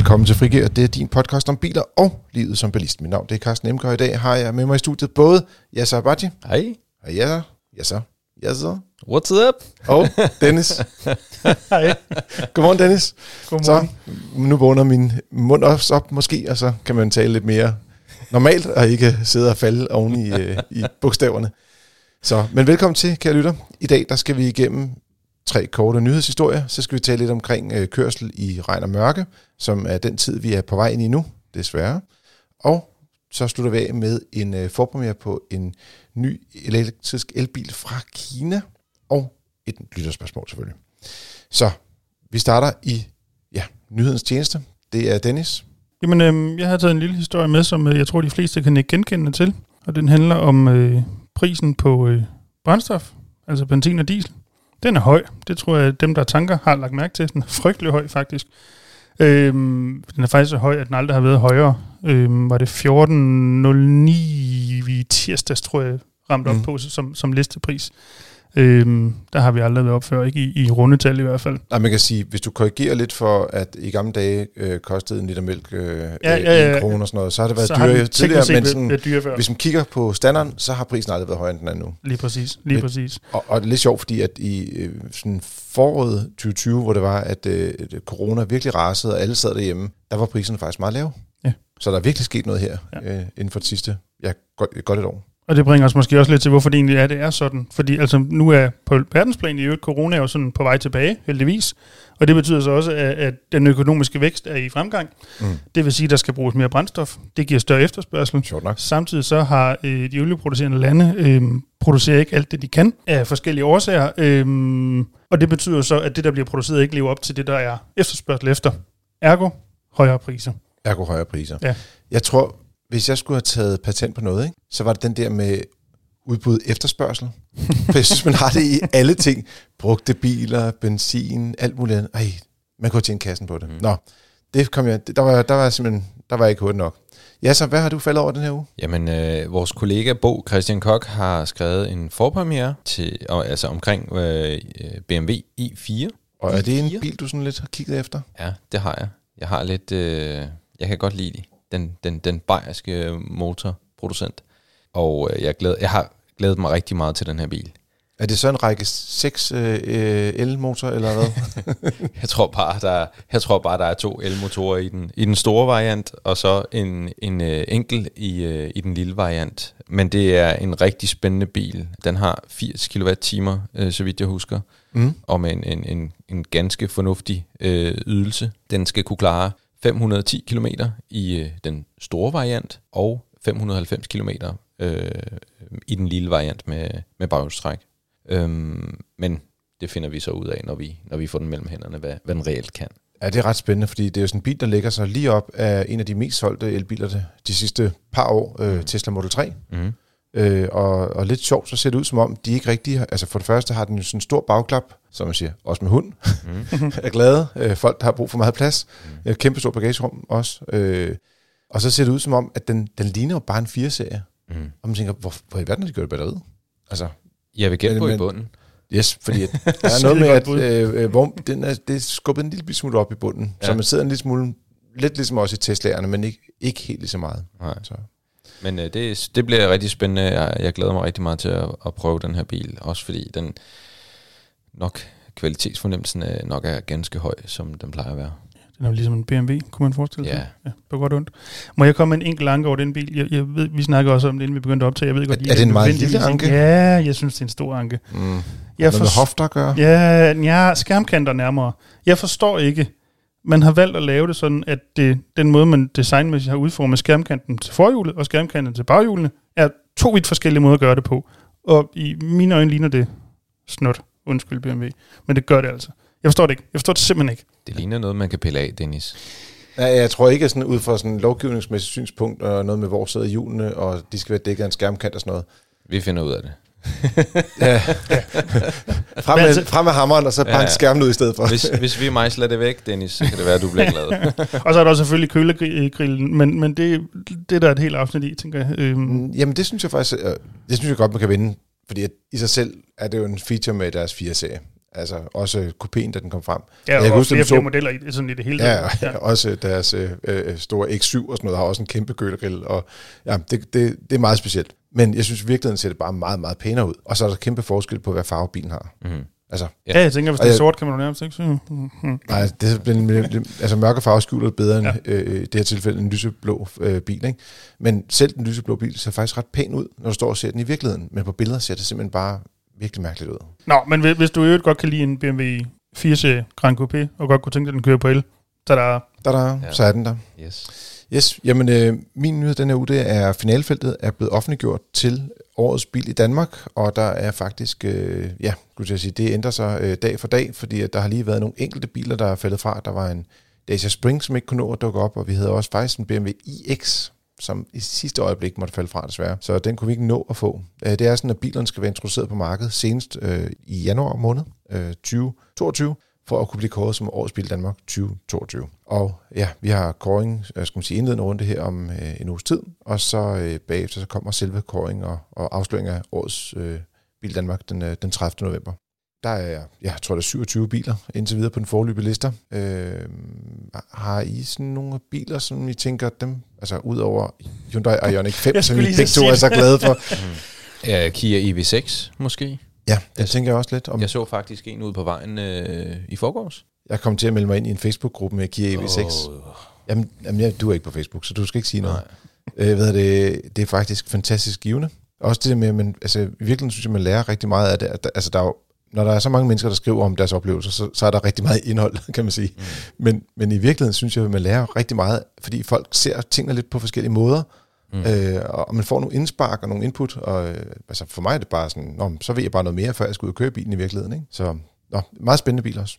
Velkommen til Frigør. Det er din podcast om biler og livet som bilist. Mit navn det er Carsten Emker, og i dag har jeg med mig i studiet både Yasser Abadji. Hej. Hej Yasser. Yasser. Yasser. What's up? Og Dennis. Hej. Godmorgen Dennis. Godmorgen. Så nu vågner min mund også op måske, og så kan man tale lidt mere normalt, og ikke sidde og falde oven i, øh, i bogstaverne. Så, men velkommen til, kære lytter. I dag der skal vi igennem tre korte nyhedshistorier. Så skal vi tale lidt omkring øh, kørsel i regn og mørke, som er den tid, vi er på vej ind i nu, desværre. Og så slutter vi af med en øh, forpremiere på en ny elektrisk elbil fra Kina, og et lytterspørgsmål selvfølgelig. Så vi starter i ja, nyhedens tjeneste. Det er Dennis. Jamen, øh, jeg har taget en lille historie med, som øh, jeg tror, de fleste kan ikke genkende til. Og den handler om øh, prisen på øh, brændstof, altså benzin og diesel. Den er høj. Det tror jeg, dem, der tanker, har lagt mærke til. Den er frygtelig høj, faktisk. Øhm, den er faktisk så høj, at den aldrig har været højere. Øhm, var det 14.09 i tirsdags, tror jeg, ramt op Mm. på som, som listepris. Øhm, der har vi aldrig været op før, ikke i, i rundetal i hvert fald. Nej, man kan sige, hvis du korrigerer lidt for, at i gamle dage øh, kostede en liter mælk øh, Ja, ja, ja, ja. en krone og sådan noget, så har det været så dyrere tidligere, men sådan, dyre før. hvis man kigger på standarden, så har prisen aldrig været højere, end den er nu. Lige præcis, lige Men- præcis. Og, og det er lidt sjovt, fordi at i øh, sådan foråret 2020, hvor det var, at øh, corona virkelig rasede, og alle sad derhjemme, der var priserne faktisk meget lave. Ja. Så der er virkelig sket noget her ja. øh, inden for det sidste, ja, godt, godt et år. Og det bringer os måske også lidt til, hvorfor det egentlig er, det er sådan. Fordi altså, nu er på verdensplan i øvrigt, corona er jo sådan på vej tilbage, heldigvis. Og det betyder så også, at, at den økonomiske vækst er i fremgang. Mm. Det vil sige, at der skal bruges mere brændstof. Det giver større efterspørgsel. Sjovt nok. Samtidig så har øh, de olieproducerende lande øh, producerer ikke alt det, de kan af forskellige årsager. Øh, og det betyder så, at det, der bliver produceret, ikke lever op til det, der er efterspørgsel efter. Ergo, højere priser. Ergo højere priser. Ja. Jeg tror, hvis jeg skulle have taget patent på noget, ikke, så var det den der med udbud efterspørgsel. For jeg synes, man har det i alle ting. Brugte biler, benzin, alt muligt andet. Ej, man kunne tjene kassen på det. Mm. Nå, det kom jeg, der var, der var simpelthen, der var jeg ikke hurtigt nok. Ja, så hvad har du faldet over den her uge? Jamen, øh, vores kollega Bo Christian Kok har skrevet en forpremiere til, og, altså omkring øh, BMW i4. Og er det en bil, du sådan lidt har kigget efter? Ja, det har jeg. Jeg har lidt, øh, jeg kan godt lide den, den, den bayerske motorproducent. Og øh, jeg, glæder, jeg har glædet mig rigtig meget til den her bil. Er det så en række 6 øh, øh, elmotor, eller hvad? Jeg tror bare, der, er- jeg tror bare, der er to elmotorer i den, i den store variant, og så en, en øh, enkel i, øh, i den lille variant. Men det er en rigtig spændende bil. Den har 80 kWh, øh, så vidt jeg husker, mm. og med en, en, en, en ganske fornuftig øh, ydelse. Den skal kunne klare 510 km i øh, den store variant, og 590 km øh, i den lille variant med, med baghjulstræk. Øhm, men det finder vi så ud af, når vi, når vi får den mellem hænderne, hvad, hvad den reelt kan. Ja, det er ret spændende, fordi det er jo sådan en bil, der ligger sig lige op af en af de mest solgte elbiler de, sidste par år, øh, Tesla Model 3. Mm. Øh, og, og lidt sjovt, så ser det ud som om, de ikke rigtig har, altså for det første har den jo sådan en stor bagklap, som man siger, også med hund, Mm. er glade, øh, folk der har brug for meget plads, mm. kæmpe stor bagagerum også, øh, og så ser det ud som om, at den, den ligner jo bare en 4-serie, Mm. og man tænker, hvor, hvor i verden har de gjort det batteriet? Altså, Jeg vil gætte på i bunden. yes, fordi at, der er noget med, at øh, øh, hvor, den er, det er skubbet en lille smule op i bunden, ja. så man sidder en lille smule, lidt ligesom også i Teslaerne, men ikke, ikke helt lige så meget. Nej. Så. Men øh, det, det bliver rigtig spændende. Jeg, jeg glæder mig rigtig meget til at, at prøve den her bil. Også fordi den nok kvalitetsfornemmelsen er, nok er ganske høj, som den plejer at være. Den er jo ligesom en BMW, kunne man forestille sig. Ja. ja på godt og ondt. Må jeg komme med en enkelt anke over den bil? Jeg, jeg ved, vi snakker også om det, inden vi begyndte at optage. Jeg ved godt, Er- er det en meget lille anke? Ja, jeg synes, det er en stor anke. Mm. Jeg Noget med forst- hofter at gøre? Ja, ja, skærmkanter nærmere. Jeg forstår ikke, man har valgt at lave det sådan, at det, den måde, man designmæssigt har udformet skærmkanten til forhjulet og skærmkanten til baghjulene, er to vidt forskellige måder at gøre det på. Og i mine øjne ligner det snot. Undskyld BMW. Men det gør det altså. Jeg forstår det ikke. Jeg forstår det simpelthen ikke. Det ligner noget, man kan pille af, Dennis. Ja, jeg tror ikke, at sådan ud fra sådan en lovgivningsmæssigt synspunkt, og noget med, hvor sidder hjulene, og de skal være dækket af en skærmkant og sådan noget. Vi finder ud af det. Ja. frem, Men med, altså- frem med hammeren, og så Ja. bank skærmen ud i stedet for. Hvis, hvis vi mejsler det væk, Dennis, så kan det være, at du bliver glad. Og så er der også selvfølgelig kølegrillen, men, men det, det er der et helt afsnit i, tænker jeg. Øhm, Mm, Jamen, det synes jeg faktisk, øh, det synes jeg godt, man kan vinde. Fordi at i sig selv er det jo en feature med deres 4-serie. Altså også kupéen, da den kom frem. Ja, og, Jeg og huske, flere, flere modeller i, sådan i det hele. Ja, taget. ja. også deres øh, øh, store X7 og sådan noget har også en kæmpe kølergrill, og ja, det, det, det er meget specielt. Men jeg synes i virkeligheden ser det bare meget, meget pænere ud. Og så er der kæmpe forskel på, hvad farve bilen har. Mm. Altså, Ja, jeg tænker, hvis det er sort, kan man jo nærmest ikke sige. Mm-hmm. nej, det, er det, altså mørke farve skjuler det bedre end Ja. ja. øh, i det her tilfælde en lyseblå øh, bil. Ikke? Men selv den lyseblå bil ser faktisk ret pæn ud, når du står og ser den i virkeligheden. Men på billeder ser det simpelthen bare virkelig mærkeligt ud. Nå, men hvis- du i øvrigt godt kan lide en BMW 4-serie Grand Coupé, og godt kunne tænke dig, at den kører på el, så der Der, der, Ja. ja. så er den der. Yes. Yes, jamen øh, min nyhed den her uge, det er finalfeltet er blevet offentliggjort til årets bil i Danmark, og der er faktisk, øh, ja, skulle jeg sige, det ændrer sig øh, dag for dag, fordi at der har lige været nogle enkelte biler, der er faldet fra. Der var en Dacia Spring, som ikke kunne nå at dukke op, og vi havde også faktisk en BMW iX, som i sidste øjeblik måtte falde fra desværre. Så den kunne vi ikke nå at få. Øh, Det er sådan, at bilerne skal være introduceret på markedet senest øh, i januar måned øh, 2022 for at kunne blive kåret som årets bil Danmark 2022. Og ja, vi har kåring, jeg skal man sige, indledende runde her om øh, en uges tid, og så øh, bagefter så kommer selve kåring og, og afsløring af årets øh, bil Danmark den, øh, den 30. november. Der er, ja, jeg tror, der er 27 biler indtil videre på den forløbige lister. Øh, har I sådan nogle biler, som I tænker dem, altså ud over Hyundai Ioniq 5, Jeg som I begge to er så glade for? Ja, Kia EV6 måske. Ja, det tænker jeg også lidt om. Jeg så faktisk en ude på vejen øh, i forgårs. Jeg kom til at melde mig ind i en Facebook-gruppe med Kia EV6. Åh, Jamen, jamen ja, du er ikke på Facebook, så du skal ikke sige noget. nej. Øh, er det, det er faktisk fantastisk givende. Også det der med, at man, altså, i virkeligheden synes jeg, man lærer rigtig meget af det. At, der- altså, der er jo, når der er så mange mennesker, der skriver om deres oplevelser, så, så er der rigtig meget indhold, kan man sige. Mm. Men, men i virkeligheden synes jeg, at man lærer rigtig meget, fordi folk ser tingene lidt på forskellige måder, Mm. øh, og man får nogle indspark og nogle input, og øh, altså for mig er det bare sådan, Nå, så ved jeg bare noget mere, før jeg skal ud og køre bilen i virkeligheden. Ikke? Så nå, meget spændende bil også.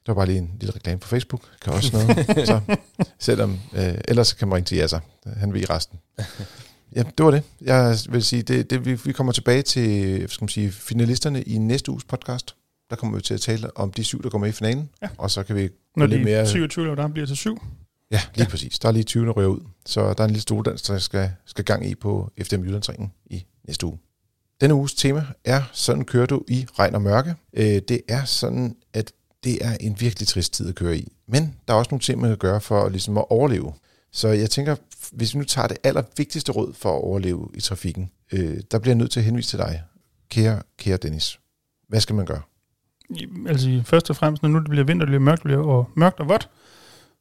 Det var bare lige en lille reklame på Facebook. Kan også noget. så, selvom, øh, ellers så kan man ringe til Jasser. Han ved resten. Ja, det var det. Jeg vil sige, det, det, vi, vi kommer tilbage til skal man sige, finalisterne i næste uges podcast. Der kommer vi til at tale om de syv, der går med i finalen. Ja. Og så kan vi Når lidt de mere... 27 eller der bliver til 7. Ja, lige ja. præcis. Der er lige 20, der rører ud. Så der er en lille student, der skal, skal gang i på FDM Jyllandsringen i næste uge. Denne uges tema er, sådan kører du i regn og mørke. Øh, det er sådan, at det er en virkelig trist tid at køre i. Men der er også nogle ting, man kan gøre for ligesom at overleve. Så jeg tænker, hvis vi nu tager det allervigtigste råd for at overleve i trafikken, øh, der bliver jeg nødt til at henvise til dig, kære, kære Dennis. Hvad skal man gøre? Altså først og fremmest, når nu det bliver vinter, det bliver mørkt, det bliver og mørkt og vådt,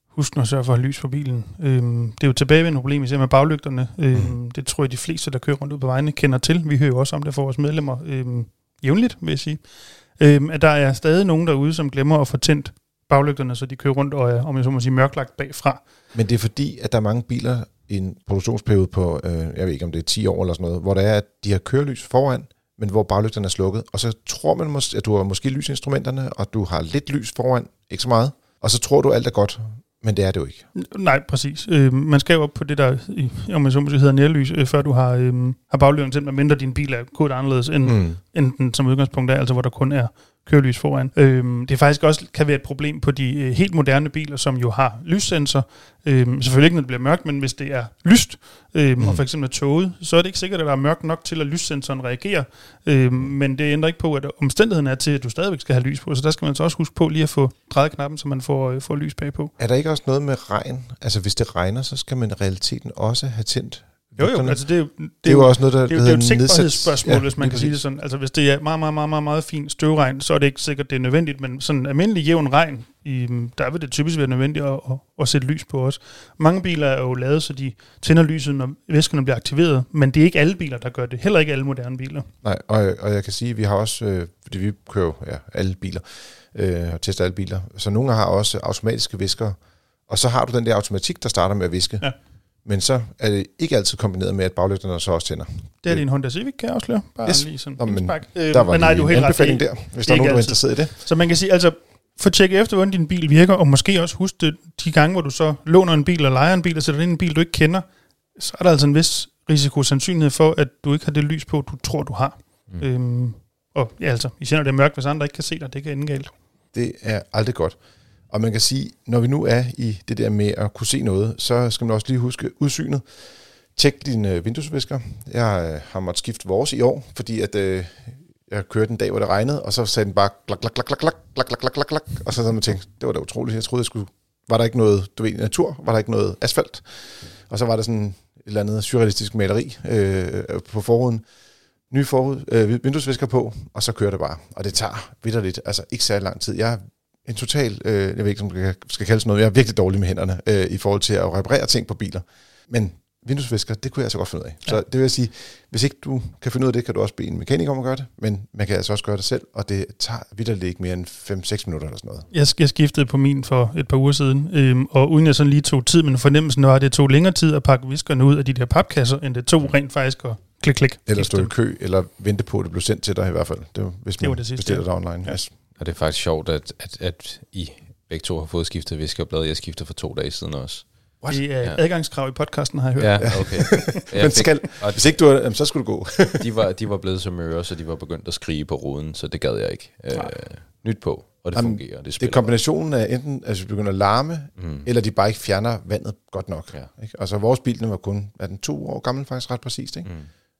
husk nu at sørge for at have lys på bilen. Øhm, det er jo tilbagevendende problem, især med baglygterne. Øhm, Mm. Det tror jeg, de fleste, der kører rundt ud på vejene, kender til. Vi hører jo også om det for vores medlemmer øhm, jævnligt, vil jeg sige. Øhm, at der er stadig nogen derude, som glemmer at få tændt baglygterne, så de kører rundt og er, om jeg så må sige, mørklagt bagfra. Men det er fordi, at der er mange biler i en produktionsperiode på, øh, jeg ved ikke om det er 10 år eller sådan noget, hvor der er, at de har kørelys foran, men hvor baglygterne er slukket. Og så tror man, at du har måske lysinstrumenterne, og du har lidt lys foran, ikke så meget. Og så tror du, alt er godt, men det er det jo ikke. Nej, præcis. Øh, man skal jo op på det, der om jeg så må sige, hedder nærlys, øh, før du har, øh, har baglygterne tændt, medmindre din bil er kodet anderledes end, Mm. end den som udgangspunkt er, altså hvor der kun er kørelys foran. Øhm, det er faktisk også kan være et problem på de øh, helt moderne biler, som jo har lyssensor. Øhm, selvfølgelig ikke, når det bliver mørkt, men hvis det er lyst, øhm, Mm. og for eksempel er toget, så er det ikke sikkert, at der er mørkt nok til, at lyssensoren reagerer. Øhm, men det ændrer ikke på, at omstændigheden er til, at du stadigvæk skal have lys på. Så der skal man så også huske på lige at få drejet knappen, så man får, øh, får lys bagpå. Er der ikke også noget med regn? Altså hvis det regner, så skal man i realiteten også have tændt Jo, jo, altså det er jo, det det er jo også noget, der Det er det er jo et sikkerhedsspørgsmål, ja, hvis man kan sige det præcis. sådan. Altså hvis det er meget, meget, meget, meget, meget fin støvregn, så er det ikke sikkert, det er nødvendigt, men sådan almindelig jævn regn, i, der vil det typisk være nødvendigt at, at, at sætte lys på os. Mange biler er jo lavet, så de tænder lyset, når væskerne bliver aktiveret, men det er ikke alle biler, der gør det. Heller ikke alle moderne biler. Nej, og, og jeg kan sige, at vi har også, øh, fordi vi kører jo ja, alle biler, øh, og tester alle biler, så nogle har også automatiske viskere, og så har du den der automatik, der starter med at viske. Ja. Men så er det ikke altid kombineret med, at baglygterne så også tænder. Det er en Honda Civic, kan jeg afsløre. Bare Yes. lige sådan Nå, men Der var men nej, du helt ret. anbefaling Det- der, hvis der er nogen, der er interesseret i det. Så man kan sige, altså, få tjekket efter, hvordan din bil virker, og måske også huske det, de gange, hvor du så låner en bil eller lejer en bil og sætter ind i en bil, du ikke kender, så er der altså en vis risiko sandsynlighed for, at du ikke har det lys på, du tror, du har. Mm. Øhm, og ja, altså, især når det er mørkt, hvis andre ikke kan se dig, det kan ende galt. Det er aldrig godt. Og man kan sige, når vi nu er i det der med at kunne se noget, så skal man også lige huske udsynet. Tjek dine vinduesvisker. Jeg har måttet skifte vores i år, fordi at, øh, jeg kørte en dag, hvor det regnede, og så sagde den bare klak, klak, klak, klak, klak, klak, klak, klak, klak, og så havde man tænkt, det var da utroligt, jeg troede, jeg skulle, var der ikke noget, du ved, natur, var der ikke noget asfalt, og så var der sådan et eller andet surrealistisk maleri øh, på forhuden, nye forud, øh, vinduesvisker på, og så kører det bare. Og det tager vidderligt, altså ikke særlig lang tid. Jeg en total, øh, jeg ved ikke, om det skal kaldes noget, jeg er virkelig dårlig med hænderne øh, i forhold til at reparere ting på biler. Men vinduesvisker, det kunne jeg altså godt finde ud af. Ja. Så det vil jeg sige, hvis ikke du kan finde ud af det, kan du også bede en mekaniker om at gøre det, men man kan altså også gøre det selv, og det tager vidderligt ikke mere end 5-6 minutter eller sådan noget. Jeg, jeg skiftede på min for et par uger siden, øhm, og uden jeg sådan lige tog tid, men fornemmelsen var, at det tog længere tid at pakke viskerne ud af de der papkasser, end det tog rent faktisk at klik, klik. Eller stå i kø, eller vente på, at det blev sendt til dig i hvert fald. Det var, hvis man Det var det sidste, bestiller ja. online. Ja. Yes. Og det er faktisk sjovt, at, at, at I begge to har fået skiftet viskerblad. Jeg skiftede for to dage siden også. What? Det er Ja. adgangskrav i podcasten, har jeg hørt. Ja, okay. Jeg Men fik- skal, og hvis ikke du er, jamen, så skulle du gå. de, var, de var blevet så møre, så de var begyndt at skrige på ruden, så det gad jeg ikke. Øh, nyt på, og det Jamen, fungerer. Det, Det er kombinationen af enten, altså vi begynder at larme, Mm. eller de bare ikke fjerner vandet godt nok. Ja. Ikke? Altså vores bil, den var kun, er den to år gammel faktisk ret præcist, ikke? Mm.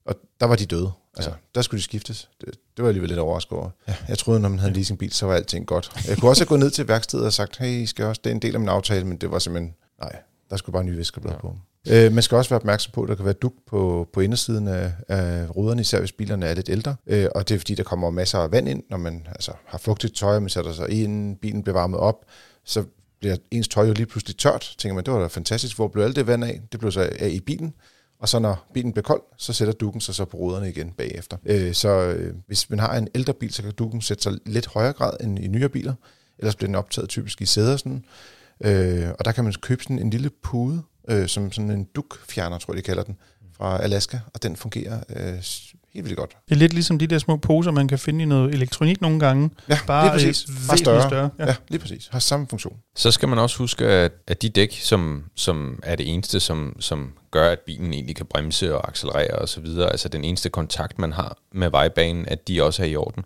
Og der var de døde. Altså, Ja. der skulle de skiftes. Det, det var alligevel lidt overrasket over. Ja, jeg troede, når man havde en leasingbil, så var alting godt. Jeg kunne også have gået ned til værkstedet og sagt, hey, I skal også, det er en del af min aftale, men det var simpelthen, nej, der skulle bare nye viskerblad ja. på. Øh, man skal også være opmærksom på, at der kan være duk på, på indersiden af, af ruderne, især hvis bilerne er lidt ældre. Øh, og det er fordi, der kommer masser af vand ind, når man altså, har fugtigt tøj, og man sætter sig ind, bilen bliver varmet op, så bliver ens tøj jo lige pludselig tørt. Tænker man, det var da fantastisk, hvor blev alt det vand af? Det blev så af i bilen. Og så når bilen bliver kold, så sætter dukken sig så på ruderne igen bagefter. Øh, så øh, hvis man har en ældre bil, så kan dukken sætte sig lidt højere grad end i nyere biler. Ellers bliver den optaget typisk i sæder. Sådan. Øh, og der kan man købe sådan en lille pude, øh, som sådan en dukfjerner, tror jeg de kalder den, fra Alaska. Og den fungerer øh, helt vildt godt. Det er lidt ligesom de der små poser, man kan finde i noget elektronik nogle gange. Ja, Bare lige præcis. Bare større. større. Ja. ja, lige præcis. Har samme funktion. Så skal man også huske, at, at de dæk, som, som er det eneste, som, som gør, at bilen egentlig kan bremse og accelerere osv., altså den eneste kontakt, man har med vejbanen, at de også er i orden.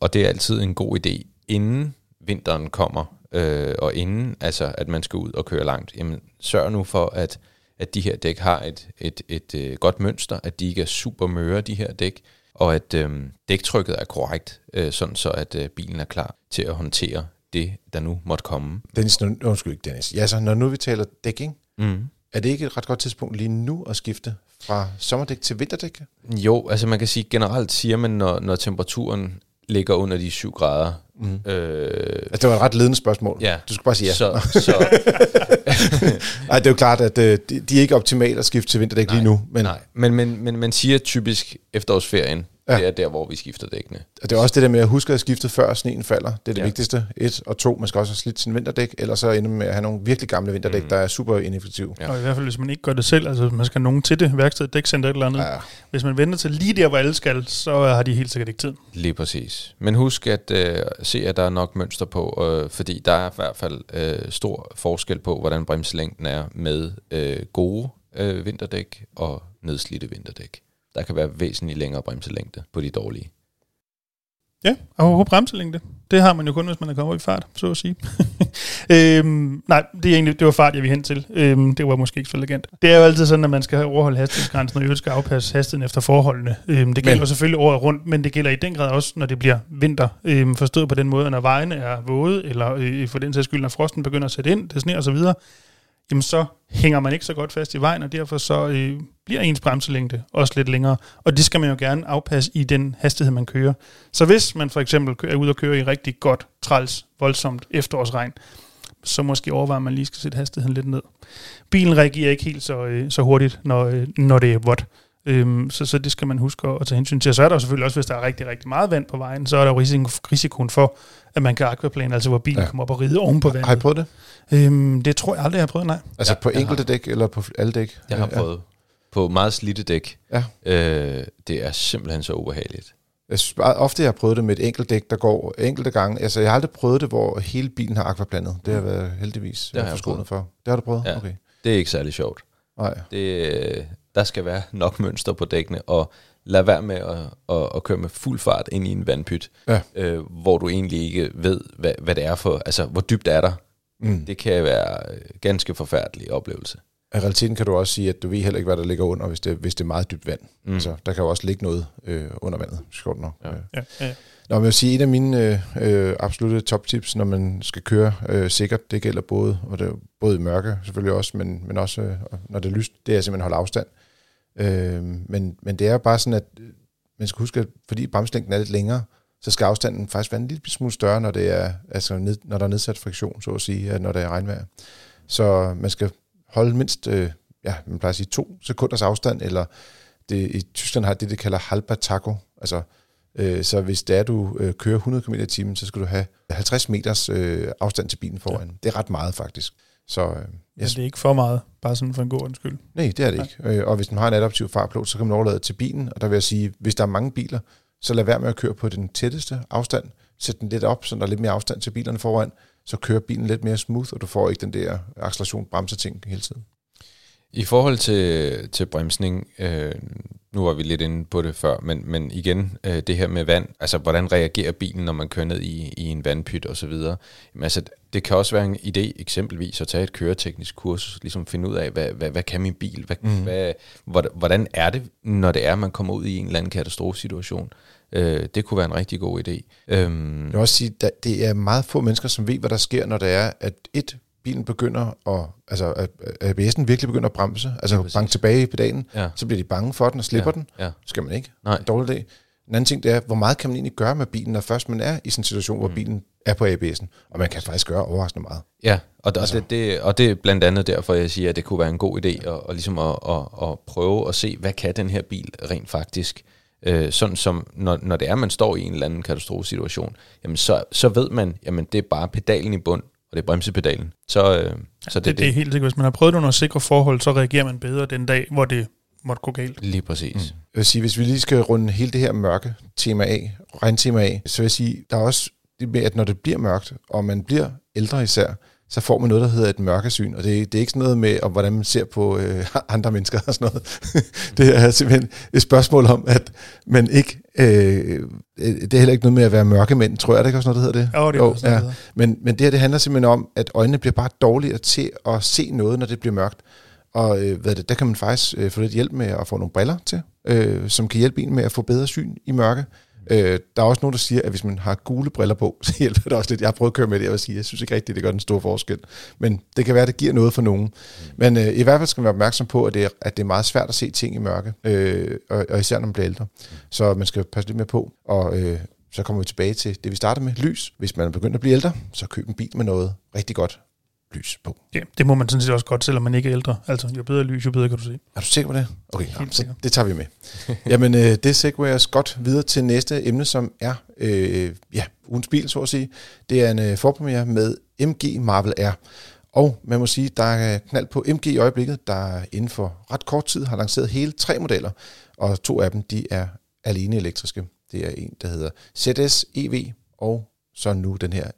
Og det er altid en god idé, inden vinteren kommer, øh, og inden altså, at man skal ud og køre langt, jamen, sørg nu for, at, at de her dæk har et, et, et, øh, godt mønster, at de ikke er super møre, de her dæk, og at øh, dæktrykket er korrekt, øh, sådan så at øh, bilen er klar til at håndtere det, der nu måtte komme. Dennis, når, undskyld ikke Dennis. Ja, så når nu vi taler dækking, Mm. er det ikke et ret godt tidspunkt lige nu at skifte fra sommerdæk til vinterdæk? Jo, altså man kan sige, generelt siger man, når, når temperaturen ligger under de 7 grader, Mm. øh, Altså, det var et ret ledende spørgsmål. ja, Du skulle bare sige ja. så, så Nej, det er jo klart, at øh, de, de er ikke optimale at skifte til vinterdæk lige nu, men nej, men, men, men man siger typisk efterårsferien, Ja. det er der, hvor vi skifter dækkene. Og det er også det der med at huske at skifte før sneen falder. Det er det Ja. vigtigste. Et og to, man skal også have slidt sin vinterdæk, eller så ender man med at have nogle virkelig gamle vinterdæk, Mm. der er super ineffektive. Ja. Og i hvert fald, hvis man ikke gør det selv, altså man skal have nogen til det, værksted, dækcenter et eller andet. Ja. Ja. Hvis man venter til lige der, hvor alle skal, så har de helt sikkert ikke tid. Lige præcis. Men husk at øh, se, at der er nok mønster på, øh, fordi der er i hvert fald øh, stor forskel på, hvordan bremselængden er med øh, gode øh, vinterdæk og nedslidte vinterdæk. Der kan være væsentligt længere bremselængde på de dårlige. Ja, og på bremselængde. Det har man jo kun, hvis man er kommet op i fart, så at sige. øhm, nej, det, er egentlig, det var fart, jeg vil hen til. Øhm, det var måske ikke så elegant. Det er jo altid sådan, at man skal overholde hastighedsgrænsen, og øvrigt skal afpasse hastigheden efter forholdene. Øhm, det gælder Men- selvfølgelig året rundt, men det gælder i den grad også, når det bliver vinter. Øhm, forstået på den måde, når vejene er våde, eller øh, for den sags skyld, når frosten begynder at sætte ind, det sner og så videre, jamen så hænger man ikke så godt fast i vejen, og derfor så øh, bliver ens bremselængde også lidt længere. Og det skal man jo gerne afpasse i den hastighed, man kører. Så hvis man for eksempel er ude og køre i rigtig godt, træls, voldsomt efterårsregn, så måske overvejer man lige skal sætte hastigheden lidt ned. Bilen reagerer ikke helt så, øh, så hurtigt, når, øh, når det er vådt. Øhm, så, så det skal man huske at, tage hensyn til. Og så er der jo selvfølgelig også, hvis der er rigtig, rigtig meget vand på vejen, så er der jo risiko, risikoen for, at man kan aquaplane, altså hvor bilen ja. Ja. kommer op og ride oven på Har I vandet. prøvet det? Øhm, det tror jeg aldrig, jeg har prøvet, nej. Altså Ja, på enkelte dæk, eller på alle dæk? Jeg har Ja. prøvet på meget slidte dæk. Ja. Øh, det er simpelthen så ubehageligt. Jeg synes bare, ofte jeg har prøvet det med et enkelt dæk, der går enkelte gange. Altså jeg har aldrig prøvet det, hvor hele bilen har aquaplanet. Det har været heldigvis Det har jeg for. Det har du prøvet? Ja. Okay. Det er ikke særlig sjovt. Nej. Det, øh, der skal være nok mønster på dækkene, og lad være med at, at, at køre med fuld fart ind i en vandpyt, Ja. øh, hvor du egentlig ikke ved, hvad, hvad det er for, altså hvor dybt er der. Mm. Det kan være øh, ganske forfærdelig oplevelse. I realiteten kan du også sige, at du ved heller ikke, hvad der ligger under, hvis det, hvis det er meget dybt vand. Mm. Mm. Altså, der kan jo også ligge noget øh, under vandet, sjovt nok. Ja. Ja. Ja, ja. Nå, men jeg vil sige, en af mine øh, øh, absolutte toptips, når man skal køre øh, sikkert, det gælder både, og det både i mørke selvfølgelig også, men, men også øh, når det er lyst, det er simpelthen at holde afstand. Øh, men, men det er bare sådan, at øh, man skal huske, at fordi bremslængden er lidt længere, så skal afstanden faktisk være en lille smule større, når, det er, altså ned, når der er nedsat friktion, så at sige, når der er regnvejr. Så man skal holde mindst, øh, ja, man plejer at sige to sekunders afstand, eller det, i Tyskland har det, det kalder halber taco, altså Øh, Så hvis det er, du øh, kører 100 km i timen, så skal du have 50 meters øh, afstand til bilen foran. Ja. Det er ret meget faktisk. Så øh, Ja, det er ikke for meget, bare sådan for en god undskyld. nej, det er det ikke. Øh, Og hvis man har en adaptiv fartplot, så kan man overlade til bilen. Og der vil jeg sige, hvis der er mange biler, så lad være med at køre på den tætteste afstand. Sæt den lidt op, så der er lidt mere afstand til bilerne foran. Så kører bilen lidt mere smooth, og du får ikke den der acceleration bremse ting hele tiden. I forhold til, til bremsning, øh, nu var vi lidt inde på det før, men, men igen, øh, det her med vand, altså hvordan reagerer bilen, når man kører ned i, i en vandpyt og så videre. Jamen, altså, det kan også være en idé eksempelvis at tage et køreteknisk kurs, ligesom finde ud af, hvad, hvad, hvad kan min bil, hvad, mm. hvad, hvordan, hvordan er det, når det er, man kommer ud i en eller anden katastrofesituation. Øh, det kunne være en rigtig god idé. Øhm, Jeg vil også sige, at det er meget få mennesker, som ved, hvad der sker, når det er, at et, bilen begynder at, altså at ABS'en virkelig begynder at bremse, altså Ja, præcis. banke tilbage i pedalen, Ja. så bliver de bange for den og slipper ja, den. Ja, skal man ikke. Nej. Dårlig idé. En anden ting, det er, hvor meget kan man egentlig gøre med bilen, når først man er i sådan en situation, hvor bilen er på ABS'en. Og man kan faktisk gøre overraskende meget. Ja, og, altså. Og, det, det, og det er blandt andet derfor, jeg siger, at det kunne være en god idé at, at, ligesom at, at, at prøve at se, hvad kan den her bil rent faktisk. Øh, sådan som, når, når det er, man står i en eller anden katastrofesituation, jamen så, så ved man, jamen det er bare pedalen i bund, og det er bremsepedalen. Så, øh, så Det, det, det, det er helt sikkert. Hvis man har prøvet det under sikre forhold, så reagerer man bedre den dag, hvor det måtte gå galt. lige præcis. Mm. Jeg vil sige, hvis vi lige skal runde hele det her mørke tema af, regntema af, så vil jeg sige, der er også det med, at når det bliver mørkt, og man bliver ældre især, så får man noget, der hedder et mørkesyn. Og det, det er ikke sådan noget med, om, hvordan man ser på øh, andre mennesker og sådan noget. det er simpelthen et spørgsmål om, at man ikke... Øh, det er heller ikke noget med at være mørkemænd, tror jeg. Det ikke også noget, der hedder det? Jo, det er også noget, hedder. Men, men det her, det handler simpelthen om, at øjnene bliver bare dårligere til at se noget, når det bliver mørkt. Og øh, hvad det, der kan man faktisk øh, få lidt hjælp med at få nogle briller til, øh, som kan hjælpe en med at få bedre syn i mørke. Øh, der er også nogen, der siger, at hvis man har gule briller på, så hjælper det også lidt. Jeg har prøvet at køre med det, og jeg vil sige, jeg synes ikke rigtigt, det gør den store forskel. Men det kan være, at det giver noget for nogen. Men øh, i hvert fald skal man være opmærksom på, at det er, at det er meget svært at se ting i mørke, øh, og, og især når man bliver ældre. Så man skal passe lidt mere på, og øh, så kommer vi tilbage til det, vi starter med, lys. Hvis man er begyndt at blive ældre, så køb en bil med noget rigtig godt lys på. Ja, det må man sådan set også godt, selvom man ikke er ældre. Altså, jo bedre lys, jo bedre kan du se. Er du sikker på det? Okay, ja, så sikker. det tager vi med. Jamen, øh, det segwayer os godt videre til næste emne, som er øh, ja, ugens bil, så at sige. Det er en øh, forpremiere med MG Marvel R. Og man må sige, der er knald på MG i øjeblikket, der inden for ret kort tid har lanceret hele tre modeller, og to af dem, de er alene elektriske. Det er en, der hedder ZS EV, og så nu den her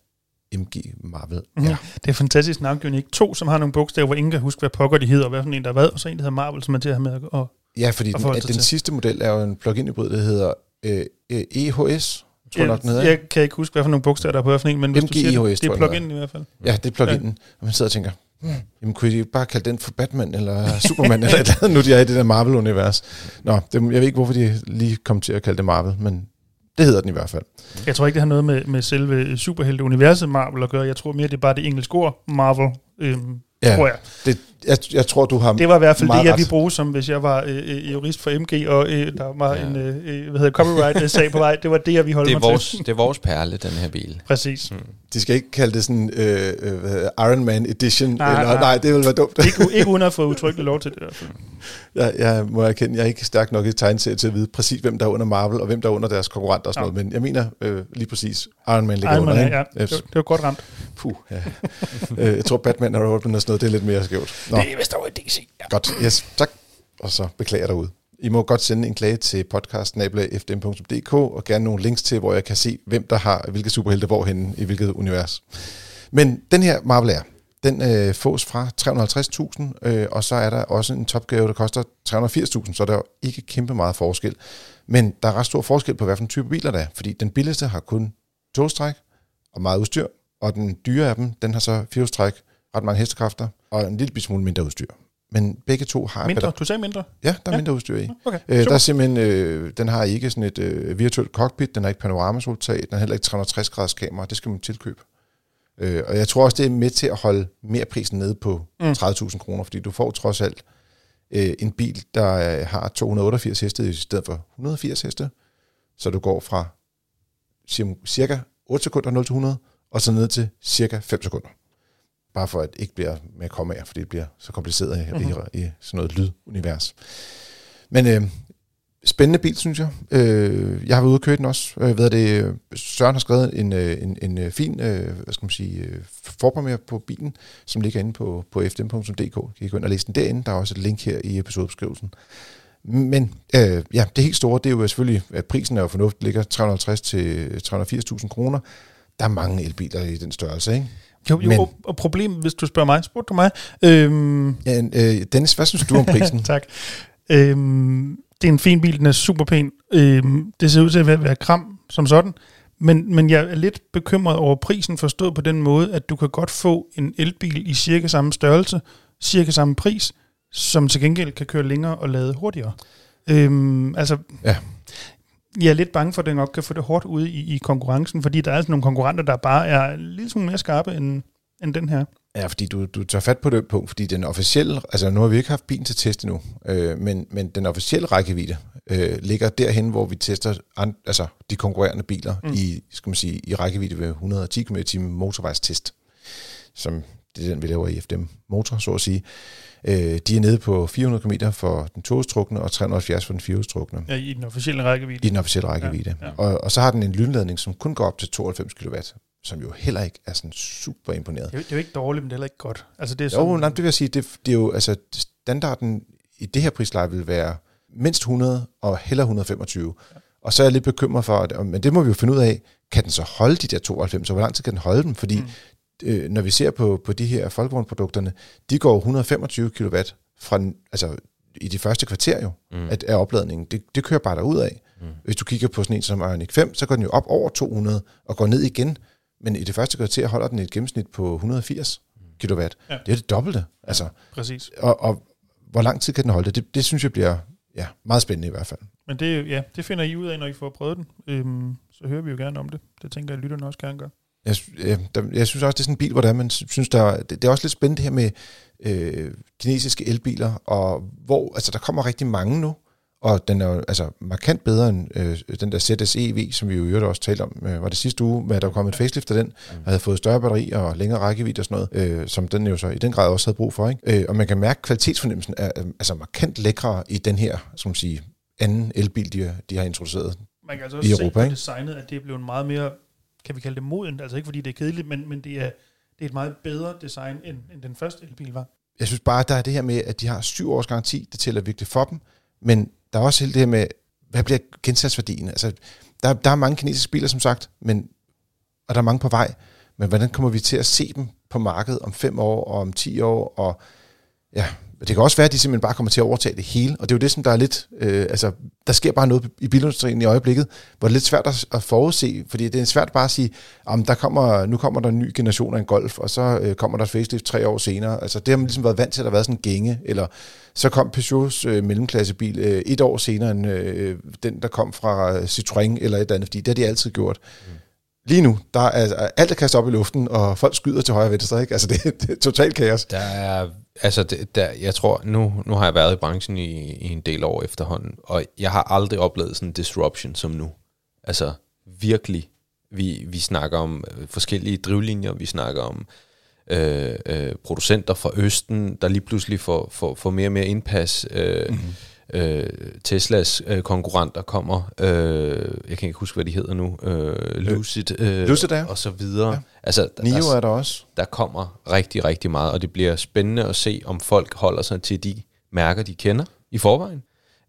MG Marvel R. Mhm. Det er fantastisk navngivning. Ikke to, som har nogle bogstaver, hvor ingen kan huske, hvad pokker de hedder, og hvad for en, der er hvad, og så en, der hedder Marvel, som er til at have med at og Ja, fordi at den, at den til. sidste model er jo en plug-in hybrid, der hedder øh, øh, EHS, tror jeg nok, den hedder. jeg kan ikke huske, hvad for nogle bogstaver, der er på hvad for en, men hvis du siger det, MGIHS, det er plug-in i hvert fald. Ja, det er plug-in. Ja. Og man sidder og tænker, hmm, jamen kunne I bare kalde den for Batman eller Superman eller et eller andet, nu de er i det der Marvel-univers. Nå, det, jeg ved ikke, hvorfor de lige kom til at kalde det Marvel, men det hedder den i hvert fald. Jeg tror ikke, det har noget med, med selve superhelte-universet Marvel at gøre. Jeg tror mere, det er bare det engelske ord, Marvel, øhm, Ja, tror jeg. Det, jeg, jeg tror, du har... Det var i hvert fald det, jeg ville bruge, som hvis jeg var øh, øh, jurist for MG, og øh, der var Ja. en øh, øh, hvad hedder, copyright-sag på vej. Det var det, jeg ville holde Det, er mig vores, til. det er vores perle, den her bil. Præcis. De skal ikke kalde det sådan øh, øh, Iron Man Edition. Nej, Nej, eller, nej. nej. det ville være dumt. Ikke, u- ikke uden at få udtrykkeligt lov til det. fald. jeg, jeg må erkende, jeg er ikke stærk nok i tegneserie til at vide præcis, hvem der er under Marvel, og hvem der er under deres konkurrenter og sådan Ja. noget. Men jeg mener øh, lige præcis, Iron Man ligger Ej, under. ikke? ja, det, var, det var godt ramt. Puh, ja. øh, jeg tror, Batman og Robin og sådan noget, det er lidt mere skævt. Nå. Det er vist over i DC. Ja. Godt, yes, tak. Og så beklager derude. I må godt sende en klage til podcast.fdm.dk og gerne nogle links til, hvor jeg kan se, hvem der har hvilke superhelte hvorhenne i hvilket univers. Men den her Marvel Air, den øh, fås fra 350.000, øh, og så er der også en topgave, der koster 380.000, så der er ikke kæmpe meget forskel. Men der er ret stor forskel på, hvad for en type biler der er, fordi den billigste har kun togstræk og meget udstyr, og den dyre af dem, den har så firehjulstræk, ret mange hestekræfter og en lille smule mindre udstyr. men begge to har... Mindre? Du sagde mindre? Ja, der er Ja. mindre udstyr i. Okay, Øh, der er simpelthen, øh, den har ikke sådan et øh, virtuelt cockpit, den har ikke panoramasoltag, den har heller ikke 360 graders kamera, det skal man tilkøbe. Øh, og jeg tror også, det er med til at holde mere prisen nede på Mm. mm. 30.000 kroner, fordi du får trods alt øh, en bil, der øh, har 288 heste i stedet for 180 heste, så du går fra cir- cirka 8 sekunder 0 til 100, og så ned til cirka 5 sekunder. Bare for at det ikke bliver med at komme af, fordi det bliver så kompliceret i, Mhm. mm-hmm. i, i sådan noget lydunivers. Men øh, spændende bil, synes jeg. Øh, jeg har været ude og køre den også. Øh, ved det, Søren har skrevet en, øh, en, en øh, fin øh, hvad skal man sige, øh, forprogrammering på bilen, som ligger inde på, på fdm.dk. Kan I gå ind og læse den derinde. Der er også et link her i episodebeskrivelsen. Men øh, ja, det helt store, det er jo selvfølgelig, at prisen er jo fornuftig, ligger 350 til 380.000 kroner. Der er mange elbiler i den størrelse, ikke? Jo, jo Men- og, problemet, hvis du spørger mig, spurgte du mig? Øhm, Ja, øh, Dennis, hvad synes du om prisen? tak. Øhm, det er en fin bil, den er super pæn. Øhm, det ser ud til at være, være kram som sådan. Men, men jeg er lidt bekymret over prisen, forstået på den måde, at du kan godt få en elbil i cirka samme størrelse, cirka samme pris, som til gengæld kan køre længere og lade hurtigere. Øhm, altså, Ja. Jeg er lidt bange for, at den nok kan få det hårdt ude i, i konkurrencen, fordi der er altså nogle konkurrenter, der bare er lidt smule mere skarpe end, end den her. Ja, fordi du, du tager fat på det punkt, fordi den officielle, altså nu har vi ikke haft bilen til test endnu, øh, men, men den officielle rækkevidde øh, ligger derhen, hvor vi tester an, altså de konkurrerende biler Mm. i, skal man sige, i rækkevidde ved 110 km i motorvejstest, som det er den, vi laver i FDM Motor, så at sige. Øh, de er nede på 400 km for den togestrukne og 370 for den firehjulstrukne Ja, I den officielle rækkevidde. i den officielle rækkevidde. Ja, Ja. Og, og så har den en lynladning, som kun går op til 92 kW, som jo heller ikke er sådan super imponeret. Det er, jo- det er jo ikke dårligt, men det er heller ikke godt. Altså, det er Jo, sådan, nej, det vil jeg sige, det, det er jo, altså, standarden i det her prisleje vil være mindst 100 og heller 125. Ja. Og så er jeg lidt bekymret for, at, men det må vi jo finde ud af, kan den så holde de der 92, og hvor lang tid kan den holde dem? Fordi Mm. Mm. øh, når vi ser på, på de her folkevognprodukterne, de går 125 kW fra, altså, i de første kvarter jo, Mm. mm. at, af opladningen. Det, det kører bare derud af. Mm. Mm. Hvis du kigger på sådan en som Ioniq 5, så går den jo op over 200 og går ned igen. Men i det første kvarter holder den et gennemsnit på 180 kW. Ja. Ja. Det er det dobbelte. Altså, Præcis. og, og hvor lang tid kan den holde det? Det, det synes jeg bliver ja, meget spændende i hvert fald. Men det, ja, det finder I ud af, når I får prøvet den. Øhm, så hører vi jo gerne om det. Det tænker jeg, at lytterne også gerne gør. Jeg, der, jeg synes også, det er sådan en bil, hvor der, er, man synes, der, det, det er også lidt spændende det her med øh, kinesiske elbiler, og hvor, altså der kommer rigtig mange nu, og den er jo altså markant bedre end øh, den der ZS-EV, som vi jo i øvrigt også talte om, øh, var det sidste uge, med at der kom et facelift af den, og havde fået større batteri og længere rækkevidde og sådan noget, øh, som den jo så i den grad også havde brug for. Ikke? Øh, og man kan mærke, at kvalitetsfornemmelsen er øh, altså markant lækre i den her, som man sige, anden elbil, de, de har introduceret. Man kan altså I også se på ikke? designet, at det er blevet meget mere, kan vi kalde det modent, altså ikke fordi det er kedeligt, men, men det, er, det er et meget bedre design, end, end den første elbil var. jeg synes bare, der er det her med, at de har syv års garanti, det tæller virkelig for dem, men der er også hele det her med, hvad bliver gensatsværdien? Altså, der, der er mange kinesiske biler, som sagt, men, og der er mange på vej, men hvordan kommer vi til at se dem på markedet om fem år og om 10 år? Og ja, det kan også være, at de simpelthen bare kommer til at overtage det hele, og det er jo det, som der er lidt, øh, altså, der sker bare noget i bilindustrien i øjeblikket, hvor det er lidt svært at, at forudse, fordi det er svært bare at sige, om der kommer, nu kommer der en ny generation af en Golf, og så øh, kommer der et facelift tre år senere. Altså det har man ligesom været vant til, at der har været sådan en gænge, eller så kom Peugeots øh, mellemklassebil øh, et år senere end øh, den, der kom fra øh, Citroën eller et eller andet, fordi det har de altid gjort. Mm. Lige nu, der er altså, alt er kastet op i luften, og folk skyder til højre og venstre, ikke? Altså det, det er totalt kaos. Der er, altså, det, der, jeg tror, nu, nu har jeg været i branchen i, i en del år efterhånden, og jeg har aldrig oplevet sådan en disruption som nu. Altså, virkelig. Vi, vi snakker om øh, forskellige drivlinjer, vi snakker om øh, øh, producenter fra Østen, der lige pludselig får, får, får mere og mere indpas. Øh, mm-hmm øh, Teslas øh, konkurrenter kommer, øh, jeg kan ikke huske, hvad de hedder nu, øh, Lucid, øh, Lucid, ja. og så videre. Ja. Altså, der- Nio der, er der også. der kommer rigtig, rigtig meget, og det bliver spændende at se, om folk holder sig til de mærker, de kender i forvejen,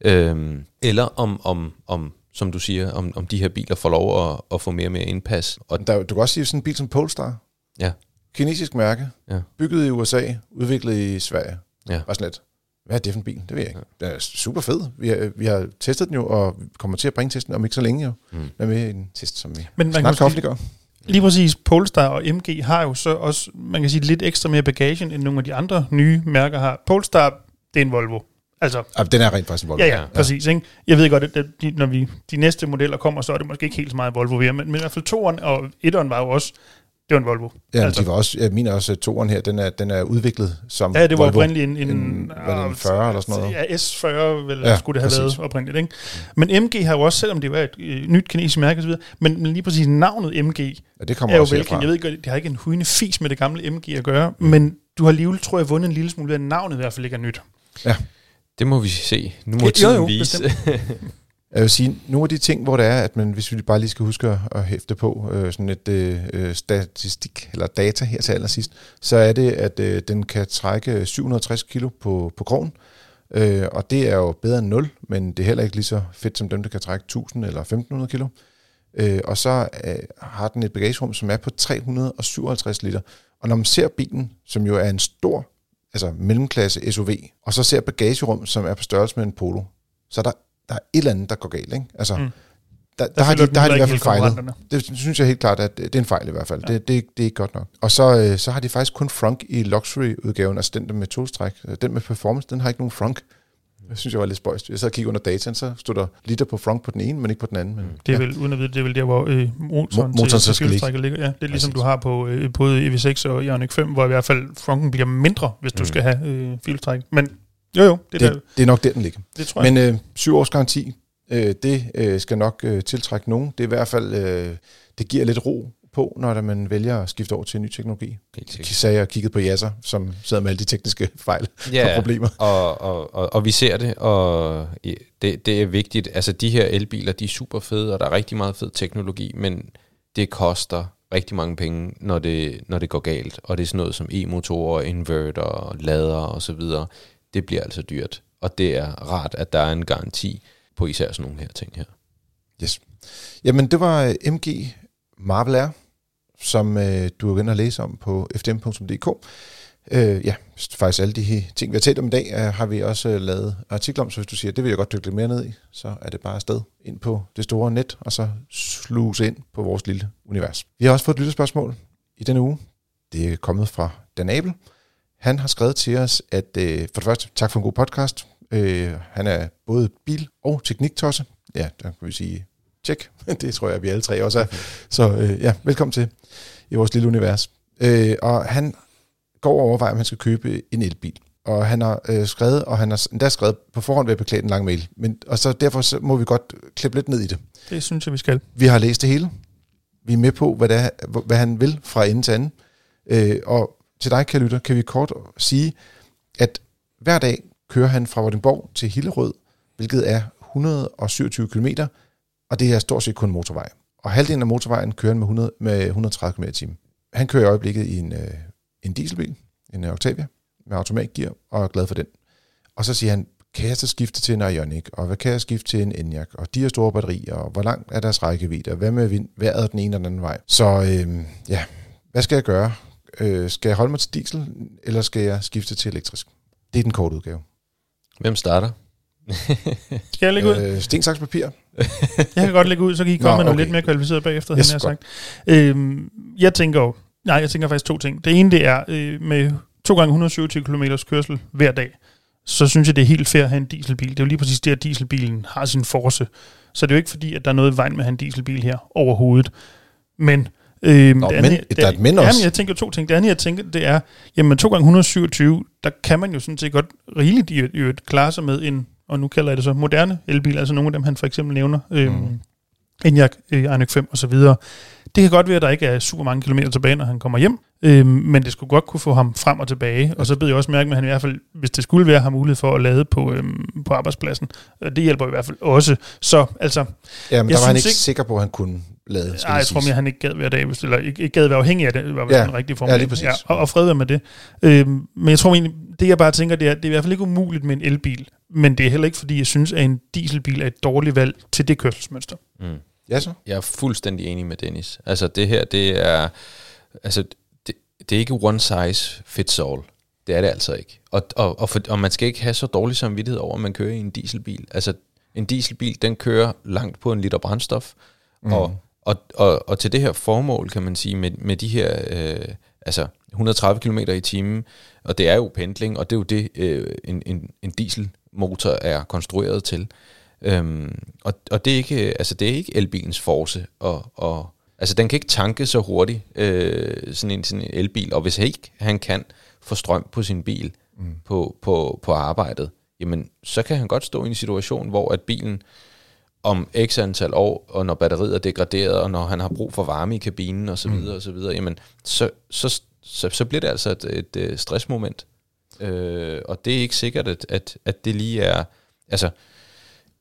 øhm, eller om, om, om, som du siger, om, om de her biler får lov at, at få mere og mere indpas. Og Der, du kan også sige sådan en bil som Polestar. ja, Kinesisk mærke, Ja. bygget i USA, udviklet i Sverige. Ja. Bare sådan lidt. Hvad er det for en bil? Det ved jeg ikke. Den er super fed. Vi har, vi har testet den jo, og vi kommer til at bringe testen om ikke så længe jo. Mm. Den er med en test, som vi Men man kan snart kan offentliggøre. Lige præcis, Polestar og MG har jo så også, man kan sige, lidt ekstra mere bagage, end nogle af de andre nye mærker har. Polestar det er en Volvo. Altså, Ja, den er rent faktisk en Volvo. ja, ja, præcis. Ikke? Jeg ved godt, at de, når vi, de næste modeller kommer, så er det måske ikke helt så meget Volvo mere, men, men i hvert fald toeren og etteren var jo også, det var en Volvo. Ja, altså, de var også, jeg mener også, at toeren her, den er, den er udviklet som ja, det var Volvo. oprindeligt en, en, en- var det en 40 eller sådan noget? Ja, S40 vel, Ja, ja, skulle det have præcis. været oprindeligt. Ikke? Men MG har jo også, selvom det var et øh, nyt kinesisk mærke osv., men, men lige præcis navnet MG Ja, det kommer er jo også velkendt. Jeg ved godt, det har ikke en hujende fis med det gamle MG at gøre, mm. men du har alligevel, tror jeg, vundet en lille smule ved, at navnet i hvert fald ikke er nyt. Det må vi se. Nu må Jo, tiden jo, vise. Jeg vil sige, nogle af de ting, hvor det er, at man, hvis vi bare lige skal huske at- hæfte på øh, sådan et øh, øh, statistik eller data her til allersidst, så er det, at øh, den kan trække 760 kilo på, på krogen, øh, og det er jo bedre end 0, men det er heller ikke lige så fedt som dem, der kan trække 1000 eller 1500 kilo. Øh, og så øh, har den et bagagerum, som er på 357 liter. Og når man ser bilen, som jo er en stor altså mellemklasse SUV, og så ser bagagerum, som er på størrelse med en Polo, så er der, der er et eller andet, der går galt. Ikke? Altså, Mm. mm. der, der, har de, der har de i hvert fald fejlet. Det synes jeg helt klart, at det er en fejl i hvert fald. Ja. Det, det, det er ikke godt nok. Og så, øh, så har de faktisk kun frunk i luxury-udgaven, altså den der med tolstræk. Den med performance, den har ikke nogen frunk. Det synes jeg var lidt spøjst. Jeg sad og kiggede under dataen, så stod der liter på frunk på den ene, men ikke på den anden. Men, Det er ja. vel, uden at vide, det er vel der, hvor øh, motoren, til, til skal ligge. cykelstrækket ligger. Ja, det er ligesom du har på øh, både EV6 og Ioniq 5, hvor i hvert fald fronten bliver mindre, hvis du Mm. skal have øh, filtræk. Men jo jo, det, det, der, det, det er nok der, den ligger. det tror jeg. Men øh, syv års garanti, øh, det øh, skal nok øh, tiltrække nogen. Det er i hvert fald, øh, det giver lidt ro på, når der man vælger at skifte over til ny teknologi. Helt sikkert. De sagde jeg kiggede på Yasser, som sidder med alle de tekniske fejl Ja, og problemer. Og, og, og, og vi ser det, og det, det er vigtigt. Altså, de her elbiler, de er super fede, og der er rigtig meget fed teknologi, men det koster rigtig mange penge, når det, når det går galt. Og det er sådan noget som e-motorer, inverter, lader og så videre. Det bliver altså dyrt, og det er rart, at der er en garanti på især sådan nogle her ting her. Yes. Jamen, det var øh, MG Marvel Air, som øh, du er ind og læse om på fdm.dk. Øh, ja, faktisk alle de her ting, vi har talt om i dag, øh, har vi også øh, lavet artikler om, så hvis du siger, det vil jeg godt dykke lidt mere ned i, så er det bare afsted ind på det store net, og så sluse ind på vores lille univers. Vi har også fået et lytterspørgsmål i denne uge. Det er kommet fra Dan Abel. Han har skrevet til os, at øh, for det første, tak for en god podcast. Øh, han er både bil- og tekniktosse. Ja, der kan vi sige, tjek. Det tror jeg, vi alle tre også er. Så øh, ja, velkommen til i vores lille univers. Øh, og han går og overvejer, om han skal købe en elbil. Og han har øh, skrevet, og han har endda skrevet på forhånd ved at beklage en lang mail. Men, og så derfor så må vi godt klippe lidt ned i det. Det synes jeg, vi skal. Vi har læst det hele. Vi er med på, hvad, det er, hvad han vil fra ende til anden. Øh, og til dig, kære lytter, kan vi kort sige, at hver dag kører han fra Vordingborg til Hillerød, hvilket er 127 km, og det er stort set kun motorvej. Og halvdelen af motorvejen kører han med, 100, med 130 km i. Han kører i øjeblikket i en, øh, en dieselbil, en øh, Octavia, med automatgear, og er glad for den. Og så siger han, kan jeg så skifte til en Ioniq, og hvad kan jeg skifte til en Enyaq, og de har store batterier, og hvor langt er deres rækkevidde, og hvad med vind, vejret den ene eller den anden vej. Så øh, ja, hvad skal jeg gøre? Øh, skal jeg holde mig til diesel, eller skal jeg skifte til elektrisk? Det er den korte udgave. Hvem starter? Skal jeg lægge ud? Øh, sten, saks, papir. Jeg kan godt lægge ud, så kan I Nå, komme med noget okay. lidt mere kvalificeret bagefter, Yes, han har sagt. Øhm, jeg tænker jo, nej, jeg tænker faktisk to ting. Det ene, det er øh, med 2 gange 127 km kørsel hver dag, så synes jeg, det er helt fair at have en dieselbil. Det er jo lige præcis det, at dieselbilen har sin force. Så det er jo ikke fordi, at der er noget i vejen med at have en dieselbil her overhovedet. Men... Øhm, Nå, det men- andet, der er et men også. Jamen, jeg tænker to ting. Det andet, jeg tænker, det er, jamen 2 gange 127, der kan man jo sådan set godt rigeligt i øvrigt- klare sig med en, og nu kalder jeg det så moderne elbil, altså nogle af dem, han for eksempel nævner, øhm, Mhm. Enyaq, øh, Ioniq 5 og så videre. Det kan godt være, at der ikke er super mange kilometer tilbage, når han kommer hjem, øhm, men det skulle godt kunne få ham frem og tilbage. Og så beder jeg også mærke med, at han i hvert fald, hvis det skulle være, har mulighed for at lade på, øhm, på arbejdspladsen. Øh, Det hjælper i hvert fald også. Så altså, Ja, men Jeg der var han ikke, ikke- sikker på, at han kunne lade. skal ej, jeg tror mere, han ikke gad hver dag, hvis, eller ikke, ikke gad være afhængig af det, var Ja. ja. den rigtige form. Ja, lige præcis. og, og fred med det. Øhm, men jeg tror egentlig, det jeg bare tænker, det er, det er i hvert fald ikke umuligt med en elbil, men det er heller ikke, fordi jeg synes, at en dieselbil er et dårligt valg til det kørselsmønster. Mm. Ja, så. Jeg er fuldstændig enig med Dennis. Altså det her, det er, altså det, det er ikke one size fits all. Det er det altså ikke. Og, og, og, for, og man skal ikke have så dårlig samvittighed over, at man kører i en dieselbil. Altså en dieselbil, den kører langt på en liter brændstof. Mm. Og, og, og, og til det her formål, kan man sige, med, med de her, øh, altså 130 km i timen, og det er jo pendling, og det er jo det, øh, en, en, en dieselmotor er konstrueret til. Øhm, og, og det er ikke, altså det er ikke elbilens force, og, og altså den kan ikke tanke så hurtigt, øh, sådan, en, sådan en elbil, og hvis ikke han kan få strøm på sin bil mm. på, på, på arbejdet, jamen så kan han godt stå i en situation, hvor at bilen om x antal år, og når batteriet er degraderet, og når han har brug for varme i kabinen osv., mm. og så videre, jamen så, så, så, så bliver det altså et, et, et stressmoment. Øh, og det er ikke sikkert, at, at, at det lige er... Altså,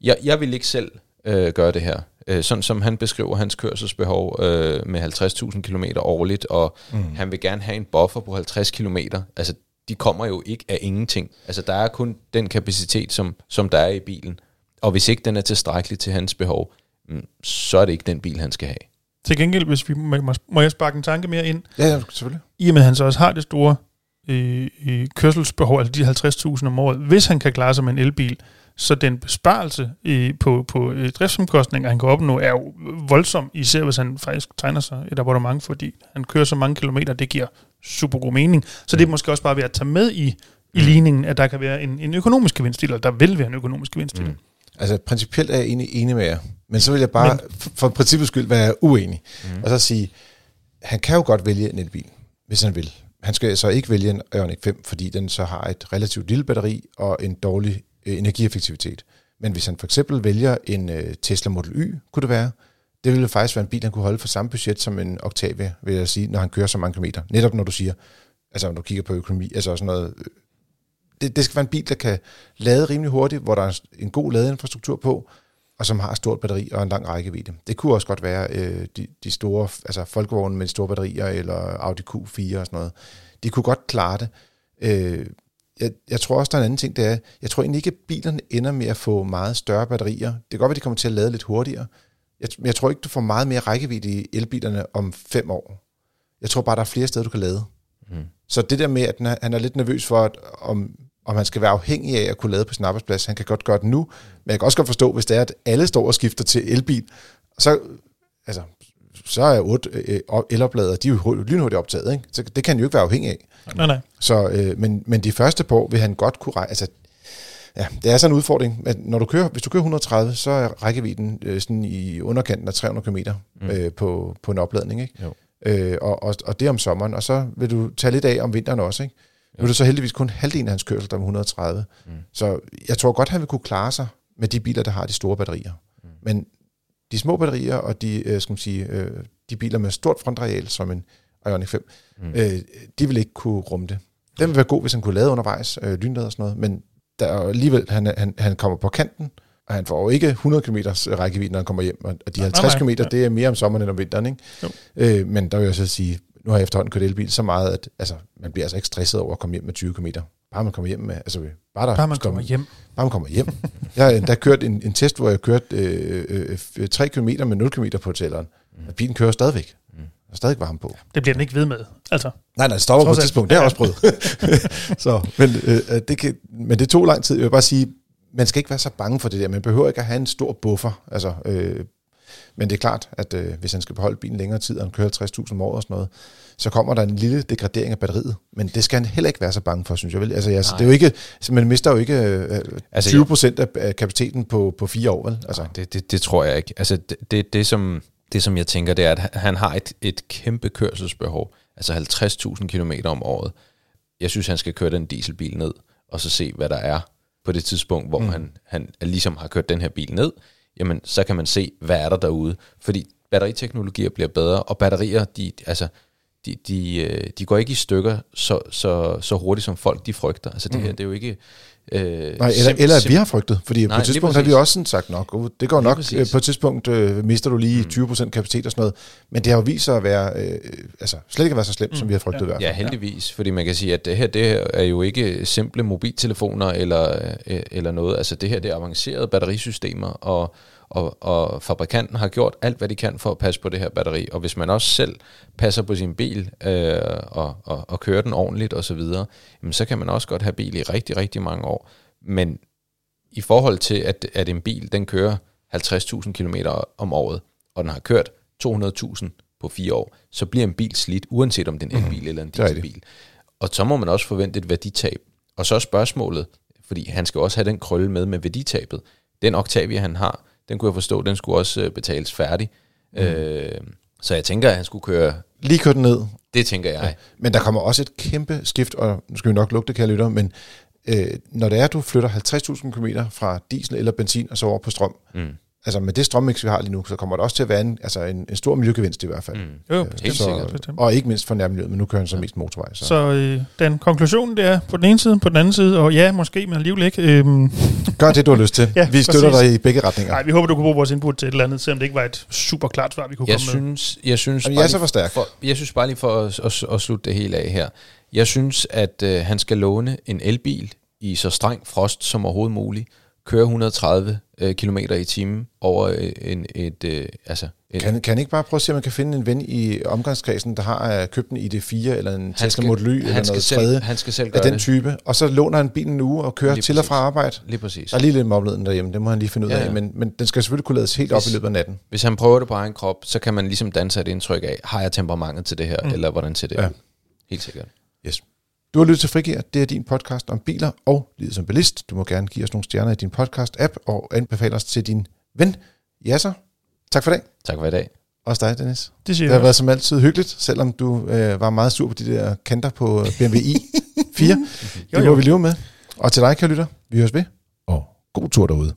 jeg, jeg vil ikke selv øh, gøre det her. Øh, sådan som han beskriver hans kørselsbehov øh, med 50.000 km årligt, og mm. han vil gerne have en buffer på 50 km. Altså, de kommer jo ikke af ingenting. Altså, der er kun den kapacitet, som, som der er i bilen. Og hvis ikke den er tilstrækkelig til hans behov, mm, så er det ikke den bil, han skal have. Til gengæld, hvis vi må, må jeg sparke en tanke mere ind. Ja, ja selvfølgelig. I og med, at han så også har det store øh, øh, kørselsbehov, altså de 50.000 om året, hvis han kan klare sig med en elbil, så den besparelse i, på, på øh, driftsomkostninger, han kan opnå, er jo voldsom, især hvis han faktisk tegner sig et abonnement, fordi han kører så mange kilometer, det giver super god mening. Så det er måske også bare ved at tage med i, i ligningen, at der kan være en, en økonomisk gevinst, eller der vil være en økonomisk gevinst mm. Altså principielt er jeg enig, enig med jer, men så vil jeg bare men, for, for princippets skyld være uenig, mm. og så sige, han kan jo godt vælge en elbil, hvis han vil. Han skal så ikke vælge en Ioniq 5, fordi den så har et relativt lille batteri og en dårlig øh, energieffektivitet. Men hvis han for eksempel vælger en øh, Tesla Model Y, kunne det være, det ville faktisk være en bil, han kunne holde for samme budget som en Octavia, vil jeg sige, når han kører så mange kilometer. Netop når du siger, altså når du kigger på økonomi, altså sådan noget, øh, det, det skal være en bil, der kan lade rimelig hurtigt, hvor der er en god ladeinfrastruktur på, og som har stort batteri og en lang rækkevidde. Det kunne også godt være øh, de, de store, altså folkevogne med de store batterier, eller Audi Q4 og sådan noget. De kunne godt klare det. Øh, jeg, jeg tror også, der er en anden ting, det er, jeg tror egentlig ikke, at bilerne ender med at få meget større batterier. Det kan godt være, de kommer til at lade lidt hurtigere. Jeg, jeg tror ikke, du får meget mere rækkevidde i elbilerne om fem år. Jeg tror bare, der er flere steder, du kan lade. Mm. Så det der med, at han er lidt nervøs for, at om, om han skal være afhængig af at kunne lade på sin arbejdsplads, han kan godt gøre det nu, men jeg kan også godt forstå, hvis det er, at alle står og skifter til elbil, så, altså, så er otte øh, eloplader, de er jo lynhurtigt optaget, ikke? så det kan han jo ikke være afhængig af. Nej, nej. Så, øh, men, men de første på vil han godt kunne rejse. Altså, ja, det er sådan en udfordring, at når du kører, hvis du kører 130, så er rækkevidden øh, sådan i underkanten af 300 km mm. øh, på, på en opladning. Ikke? Jo. Øh, og, og, og det om sommeren, og så vil du tage lidt af om vinteren også. Ikke? Nu er det så heldigvis kun halvdelen af hans kørsel, der er 130. Mm. Så jeg tror godt, han vil kunne klare sig med de biler, der har de store batterier. Mm. Men de små batterier og de, øh, skal man sige, øh, de biler med stort frontareal, som en Ioniq 5, mm. øh, de vil ikke kunne rumme det. Den vil være god, hvis han kunne lade undervejs, øh, lynlade og sådan noget, men der er alligevel, han, han, han kommer på kanten, og han får jo ikke 100 km rækkevidde, når han kommer hjem, og de 50 km, det er mere om sommeren end om vinteren, ikke? Øh, men der vil jeg så sige, nu har jeg efterhånden kørt elbil så meget, at altså, man bliver altså ikke stresset over at komme hjem med 20 km. Bare man kommer hjem med, altså bare, der bare man kommer hjem. Bare man kommer hjem. jeg har endda kørt en, en test, hvor jeg kørte øh, øh, 3 km med 0 km på tælleren. Mm. Bilen kører stadigvæk. Mm. Der er stadig varme på. Det bliver den ikke ved med. Altså. Nej, nej, det stopper på et tidspunkt. Det har jeg også prøvet. så, men, øh, det kan, men det tog lang tid. Jeg vil bare sige, man skal ikke være så bange for det der. Man behøver ikke at have en stor buffer. Altså, øh, men det er klart, at øh, hvis han skal beholde bilen længere tid, og han kører 50.000 om året og sådan noget, så kommer der en lille degradering af batteriet. Men det skal han heller ikke være så bange for, synes jeg vel. Altså, altså det er jo ikke, man mister jo ikke øh, altså, 20 procent af kapaciteten på, på fire år, vel? Altså. Nej, det, det, det tror jeg ikke. Altså, det, det, det, som, det, som jeg tænker, det er, at han har et, et kæmpe kørselsbehov. Altså 50.000 km om året. Jeg synes, han skal køre den dieselbil ned, og så se, hvad der er på det tidspunkt, hvor mm. han, han ligesom har kørt den her bil ned jamen så kan man se, hvad er der derude. Fordi batteriteknologier bliver bedre, og batterier, de, altså, de, de, øh, de går ikke i stykker så, så, så hurtigt, som folk de frygter. Altså det mm. her, det er jo ikke... Øh, Nej, eller, eller at vi har frygtet, fordi Nej, på et tidspunkt har vi også sådan sagt nok, uh, det går nok. Øh, på et tidspunkt øh, mister du lige mm. 20% kapacitet og sådan noget, men det har jo vist sig at være, øh, altså slet ikke at være så slemt, mm. som vi har frygtet ja. i hvert fald. Ja, heldigvis, fordi man kan sige, at det her, det her er jo ikke simple mobiltelefoner eller, øh, eller noget, altså det her, det er avancerede batterisystemer, og, og, og fabrikanten har gjort alt, hvad de kan for at passe på det her batteri. Og hvis man også selv passer på sin bil øh, og, og, og kører den ordentligt osv., så, jamen, så kan man også godt have bil i rigtig, rigtig mange år. Men i forhold til, at, at en bil den kører 50.000 km om året, og den har kørt 200.000 på fire år, så bliver en bil slidt, uanset om det er en elbil eller en dieselbil. Og så må man også forvente et værditab. Og så er spørgsmålet, fordi han skal også have den krølle med med værditabet. Den Octavia, han har, den kunne jeg forstå, den skulle også øh, betales færdig. Mm. Øh, så jeg tænker, at han skulle køre, Lige kørt den ned, det tænker jeg. Men der kommer også et kæmpe skift, og nu skal vi nok lugte, kære lytter, men øh, når det er, at du flytter 50.000 km fra diesel eller benzin og så over på strøm, Mm. Altså med det strømmix, vi har lige nu, så kommer der også til at være en, altså en, en stor miljøgevinst i hvert fald. Mm. Jo, Øh, helt sikkert. bestemt. Og ikke mindst for nærmiljøet, men nu kører han så mest motorvej. Så. Så øh, den konklusionen det er på den ene side, på den anden side, og ja, måske, men alligevel ikke. Øhm, Gør det, du har lyst til. Ja, vi støtter præcis. dig i begge retninger. nej, vi håber, du kunne bruge vores input til et eller andet, selvom det ikke var et super klart svar, vi kunne Jeg komme med. synes, jeg synes, Jamen, jeg er så for stærk. For, jeg synes bare lige for at, at, at slutte det hele af her. Jeg synes, at øh, han skal låne en elbil i så streng frost som overhovedet muligt. Køre 130 øh, km i timen over øh, en, et, øh, altså et, Kan, kan ikke bare prøve at se, om man kan finde en ven i omgangskredsen, der har øh, købt en ID4 eller en Tesla skal, Model Y eller noget selv, tredje han skal selv af gøre den det. type, og så låner han bilen en uge og kører Lige til og præcis. fra arbejde. Lige præcis. Der er lige lidt mobleden derhjemme, det må han lige finde ud Ja, af, ja. men, men den skal selvfølgelig kunne lades helt op Hvis- i løbet af natten. Hvis han prøver det på egen krop, så kan man ligesom danne sig et indtryk af, har jeg temperamentet til det her, Mm. eller hvordan ser det ja. ud? Helt sikkert. Yes. Du har lyttet til Frigir. Det er din podcast om biler og livet som bilist. Du må gerne give os nogle stjerner i din podcast-app og anbefale os til din ven, Jasser. Tak for i dag. Tak for i dag. Også dig, Dennis. Det siger Det har jeg været som altid hyggeligt, selvom du øh, var meget sur på de der kanter på BMW i4. Jo, Det jo. må vi leve med. Og til dig, kære lytter, vi høres ved. Og god tur derude.